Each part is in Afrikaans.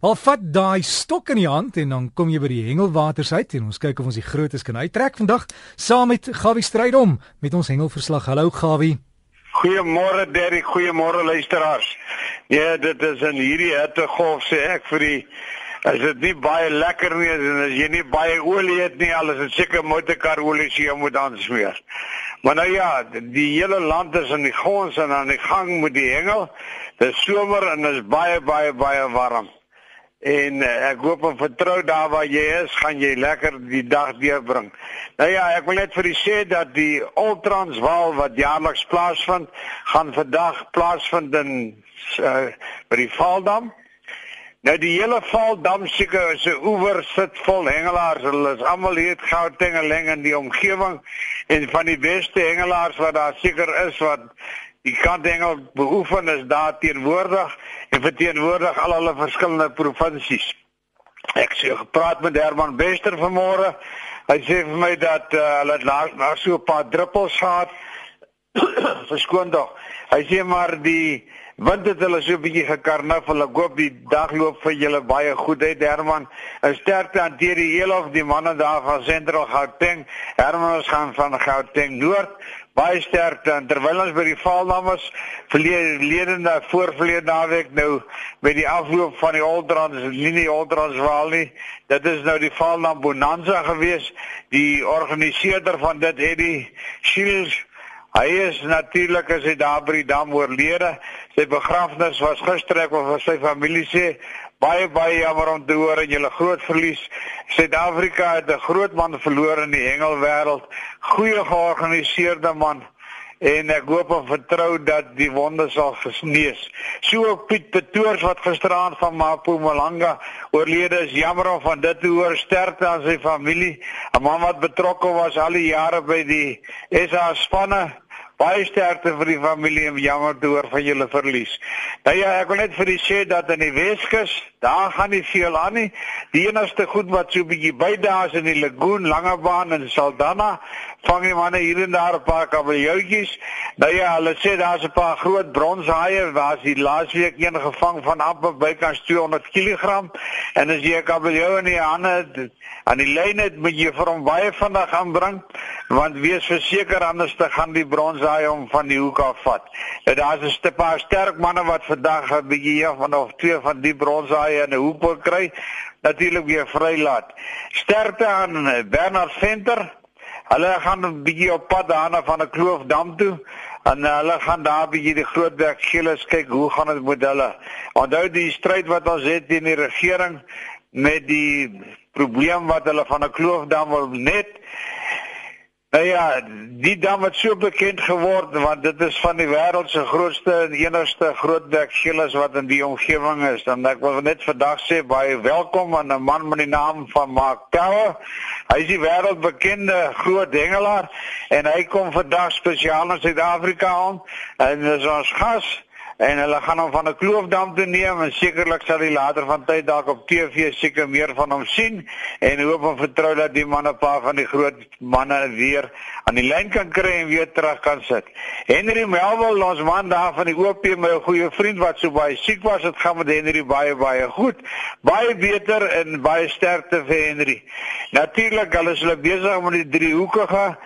Al vat daai stok in die hand en dan kom jy by die hengelwaters uit en ons kyk of ons die grootes kan uittrek vandag saam met Gawie Strydom met ons hengelverslag. Hallo Gawie. Goeiemôre Derrick, goeiemôre luisteraars. Ja, dit is in hierdie hittegolf sê ek vir die as dit nie baie lekker nie en as jy nie baie olie het nie, alles is seker motorkar olie sy moet aansmeer. Maar nou ja, die hele land is in die gons en aan die gang met die hengel. Dis somer en is baie baie baie warm. En uh, ek hoop en vertrou daar waar jy is, gaan jy lekker die dag deurbring. Nou ja, ek wil net vir u sê dat die Ultranswaal wat jaarliks plaasvind, gaan vandag plaasvind in uh, by die Valdam. Nou die hele Valdam seker is 'n oewer sit vol hengelaars. Hulle is almal hier gou tingeling in die omgewing en van die beste hengelaars wat daar seker is wat die kantengel beoefen is daar teenwoordig en verteenwoordig al hulle verskillende provinsies. Ek sê gepraat met Herman Bester vanmôre. Hy sê vir my dat uh, hulle laas na so 'n paar druppels gehad. Verskoon tog. Hy sê maar die wind het hulle so 'n bietjie gekarnaf. Hulle koop die dagloop vir julle baie goed uit Herman. 'n Sterkte hanteer die heel of die manne daar van Sentral Gauteng. Herman ons gaan van Gauteng noord baie sterkte en terwyl ons by die Valdam was verlede na voorverlede naweek nou met die afloop van die Ultrans nie die Ultrans waal nie dit is nou die Valdam Bonanza gewees die organiseerder van dit het die Shields hy is natuurlik as hy daar by die dam oorlede sy begrafnis was gister ek wil vir sy familie sê baie baie jammer om te hoor en julle groot verlies. Suid-Afrika het 'n groot man verloor in die hengelwêreld. Goeie georganiseerde man en ek hoop en vertrou dat die wonde sal genees. So ook Piet Petoors wat gisteraand van Mpumalanga oorlede is. Jammer om van dit te hoor. Sterkte aan sy familie. 'n Man wat betrokke was al die jare by die SA spanne Baie sterkte vir die familie en jammer te hoor van julle verlies. Nou ja, ek wil net vir u sê dat in die Weskus, daar gaan nie veel aan nie. Die enigste goed wat so 'n bietjie by daar is in die lagoon, Langebaan en Saldanha, vang die manne hier en daar 'n paar kabeljoutjies. Nou ja, hulle sê daar's 'n paar groot bronshaie, waar's die laasweek een gevang van amper bykans 200 kg en as jy 'n kabeljou in die hande aan die lyn het, moet jy vir hom baie vinnig aanbring want wees verseker anders te gaan die bronshaai om van die hoek af vat. Nou daar's 'n paar sterk manne wat vandag 'n bietjie een van of twee van die bronshaai in 'n hoek wil kry, natuurlik weer vrylaat. Sterkte aan Bernard Venter. Hulle gaan 'n bietjie op pad daarna van 'n kloofdam toe en hulle gaan daar bietjie die groot werk gilles kyk hoe gaan dit met hulle. Onthou die stryd wat ons het teen die regering met die probleem wat hulle van 'n kloofdam wil net Nou ja, die dam het so bekend geword want dit is van die wêreld se grootste en enigste groot bekgilles wat in die omgewing is. Dan ek wil net vandag sê baie welkom aan 'n man met die naam van Mark Tower. Hy is die wêreldbekende groot hengelaar en hy kom vandag spesiaal na Suid-Afrika aan en is ons gas en hulle gaan hom van 'n kloofdam toe neem en sekerlik sal hy later van tyd dalk op TV seker meer van hom sien en hoop en vertrou dat die man 'n paar van die groot manne weer aan die lyn kan kry en weer terug kan sit. Henry Melville ons man daar van die OP my goeie vriend wat so baie siek was, dit gaan met Henry baie baie goed. Baie beter en baie sterkte vir Henry. Natuurlik, hulle is hulle besig met die driehoekige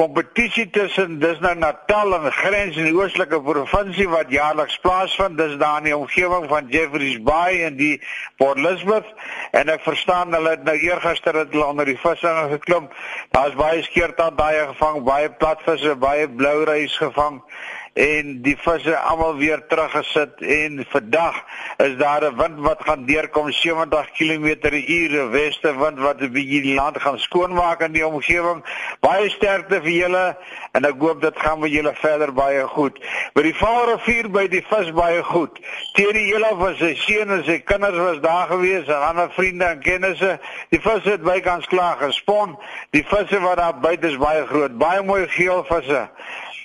kompetisie tussen dis nou Natal en Grens in die oostelike provinsie wat jaarliks plaasvind. Dis daar in die omgewing van Jeffreys Bay en die Port Elizabeth en ek verstaan hulle het nou eergister het hulle onder die visse geklim. Daar's baie skeertand daai gevang, baie platvisse, baie bloureis gevang en die visse almal weer teruggesit en vandag is daar 'n wind wat gaan deurkom 70 km/h weste wind wat 'n bietjie die land gaan skoonmaak in die omgewing. Baie sterkte vir julle en ek hoop dit gaan met julle verder baie goed. By die Vaalrivier by die vis baie goed. Teen die hele van sy seun en sy kinders was daar gewees en ander vriende en kennisse. Die visse het bykans klaar gespon. Die visse wat daar buite is baie groot, baie mooi geel visse.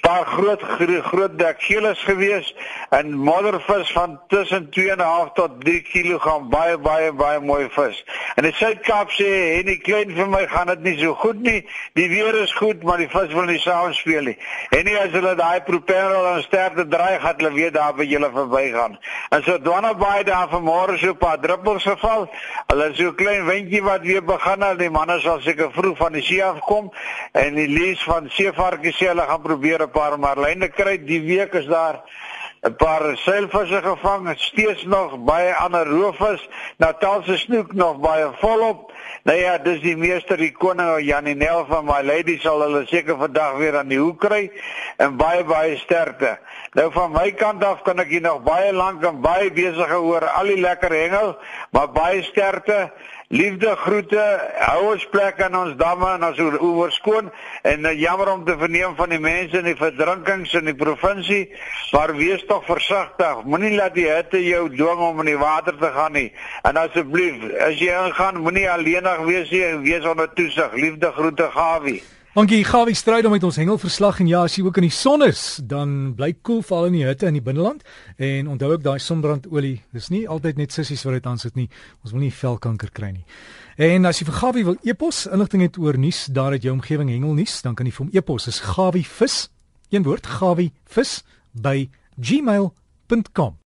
Paar groot groot dekgeles gewees en moddervis van tussen 2.5 tot 3 kg baie baie baie mooi vis. En die Suid-Kaap sê en die klein vir my gaan dit nie so goed nie. Die weer is goed, maar die vis wil nie saam speel nie. En nie as hulle daai propeller en sterkte draai gaan hulle weer daar by julle verbygaan. En so dwanne baie daar vanmôre so 'n paar druppels geval. Hulle so klein windjie wat weer begin al die manne sal seker vroeg van die see af kom en die lees van seevarkies sê hulle gaan probeer 'n paar marline kry. Die week is daar 'n paar seilvisse gevang, steeds nog baie ander roofvis. Natalse snoek nog baie volop. Nou ja, dis die meester die koning Janinel van my lady sal hulle seker vandag weer aan die hoek kry en baie baie sterkte. Nou van my kant af kan ek hier nog baie lank en baie besig oor al die lekker hengel, maar baie sterkte. Liefde groete, hou ons plek aan ons damme en ons oewer skoon en uh, jammer om te verneem van die mense in die verdrinkings in die provinsie, maar wees tog versigtig. Moenie laat die hitte jou dwing om in die water te gaan nie. En asseblief, as jy ingaan, moenie alleenig wees nie, wees onder toesig. Liefde groete, Gawie. Dankie Gawie stryd om met ons hengelverslag en ja, as jy ook in die son is, dan bly koel cool val in die hitte in die binneland en onthou ook daai sonbrandolie, dis nie altyd net sissies wat dit aansit nie. Ons wil nie velkanker kry nie. En as jy vir Gawie wil epos inligting het oor nuus daar uit jou omgewing hengelnuus, dan kan jy vir hom epos is gawievis, een woord gawievis by gmail.com